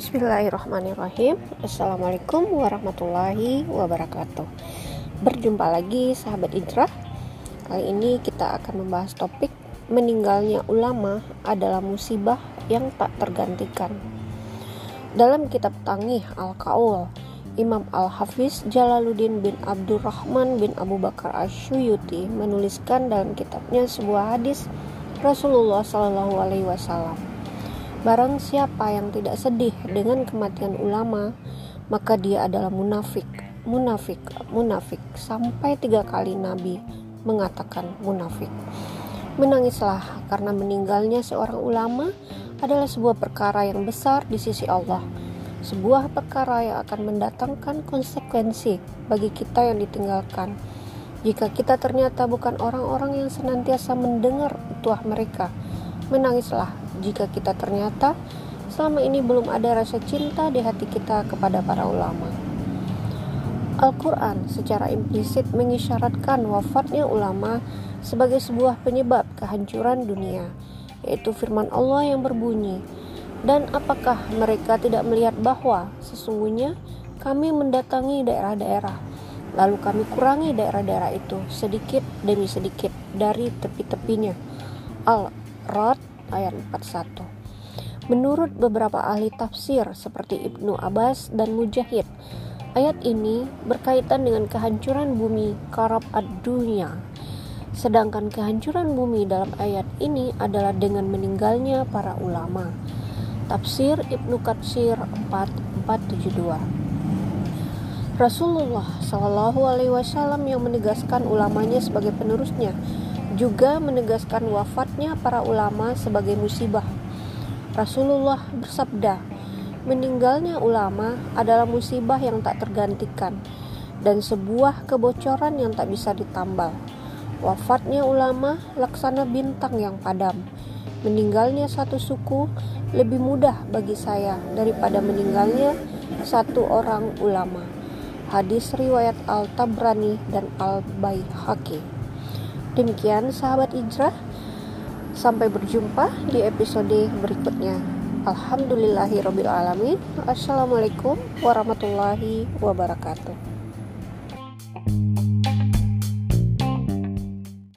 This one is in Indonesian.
Bismillahirrahmanirrahim. Assalamualaikum warahmatullahi wabarakatuh. Berjumpa lagi sahabat Idrah Kali ini kita akan membahas topik Meninggalnya ulama adalah musibah yang tak tergantikan. Dalam kitab Tangih Al-Kaul Imam Al-Hafiz Jalaluddin bin Abdurrahman bin Abu Bakar Asyuyuti menuliskan dalam kitabnya sebuah hadis Rasulullah Shallallahu Wasallam Barang siapa yang tidak sedih dengan kematian ulama, maka dia adalah munafik, munafik, munafik. Sampai tiga kali Nabi mengatakan munafik. Menangislah karena meninggalnya seorang ulama adalah sebuah perkara yang besar di sisi Allah. Sebuah perkara yang akan mendatangkan konsekuensi bagi kita yang ditinggalkan. Jika kita ternyata bukan orang-orang yang senantiasa mendengar tuah mereka, menangislah jika kita ternyata selama ini belum ada rasa cinta di hati kita kepada para ulama. Al-Quran secara implisit mengisyaratkan wafatnya ulama sebagai sebuah penyebab kehancuran dunia, yaitu firman Allah yang berbunyi, dan apakah mereka tidak melihat bahwa sesungguhnya kami mendatangi daerah-daerah, lalu kami kurangi daerah-daerah itu sedikit demi sedikit dari tepi-tepinya. Ayat 41. Menurut beberapa ahli tafsir seperti Ibnu Abbas dan Mujahid, ayat ini berkaitan dengan kehancuran bumi Karab ad-dunya. Sedangkan kehancuran bumi dalam ayat ini adalah dengan meninggalnya para ulama. Tafsir Ibnu Katsir 4472. Rasulullah Shallallahu Alaihi Wasallam yang menegaskan ulamanya sebagai penerusnya juga menegaskan wafatnya para ulama sebagai musibah. Rasulullah bersabda, meninggalnya ulama adalah musibah yang tak tergantikan dan sebuah kebocoran yang tak bisa ditambal. Wafatnya ulama laksana bintang yang padam. Meninggalnya satu suku lebih mudah bagi saya daripada meninggalnya satu orang ulama. Hadis riwayat Al-Tabrani dan Al-Baihaqi. Demikian sahabat Ijrah. Sampai berjumpa di episode berikutnya. Alhamdulillahirobbilalamin. Assalamualaikum warahmatullahi wabarakatuh.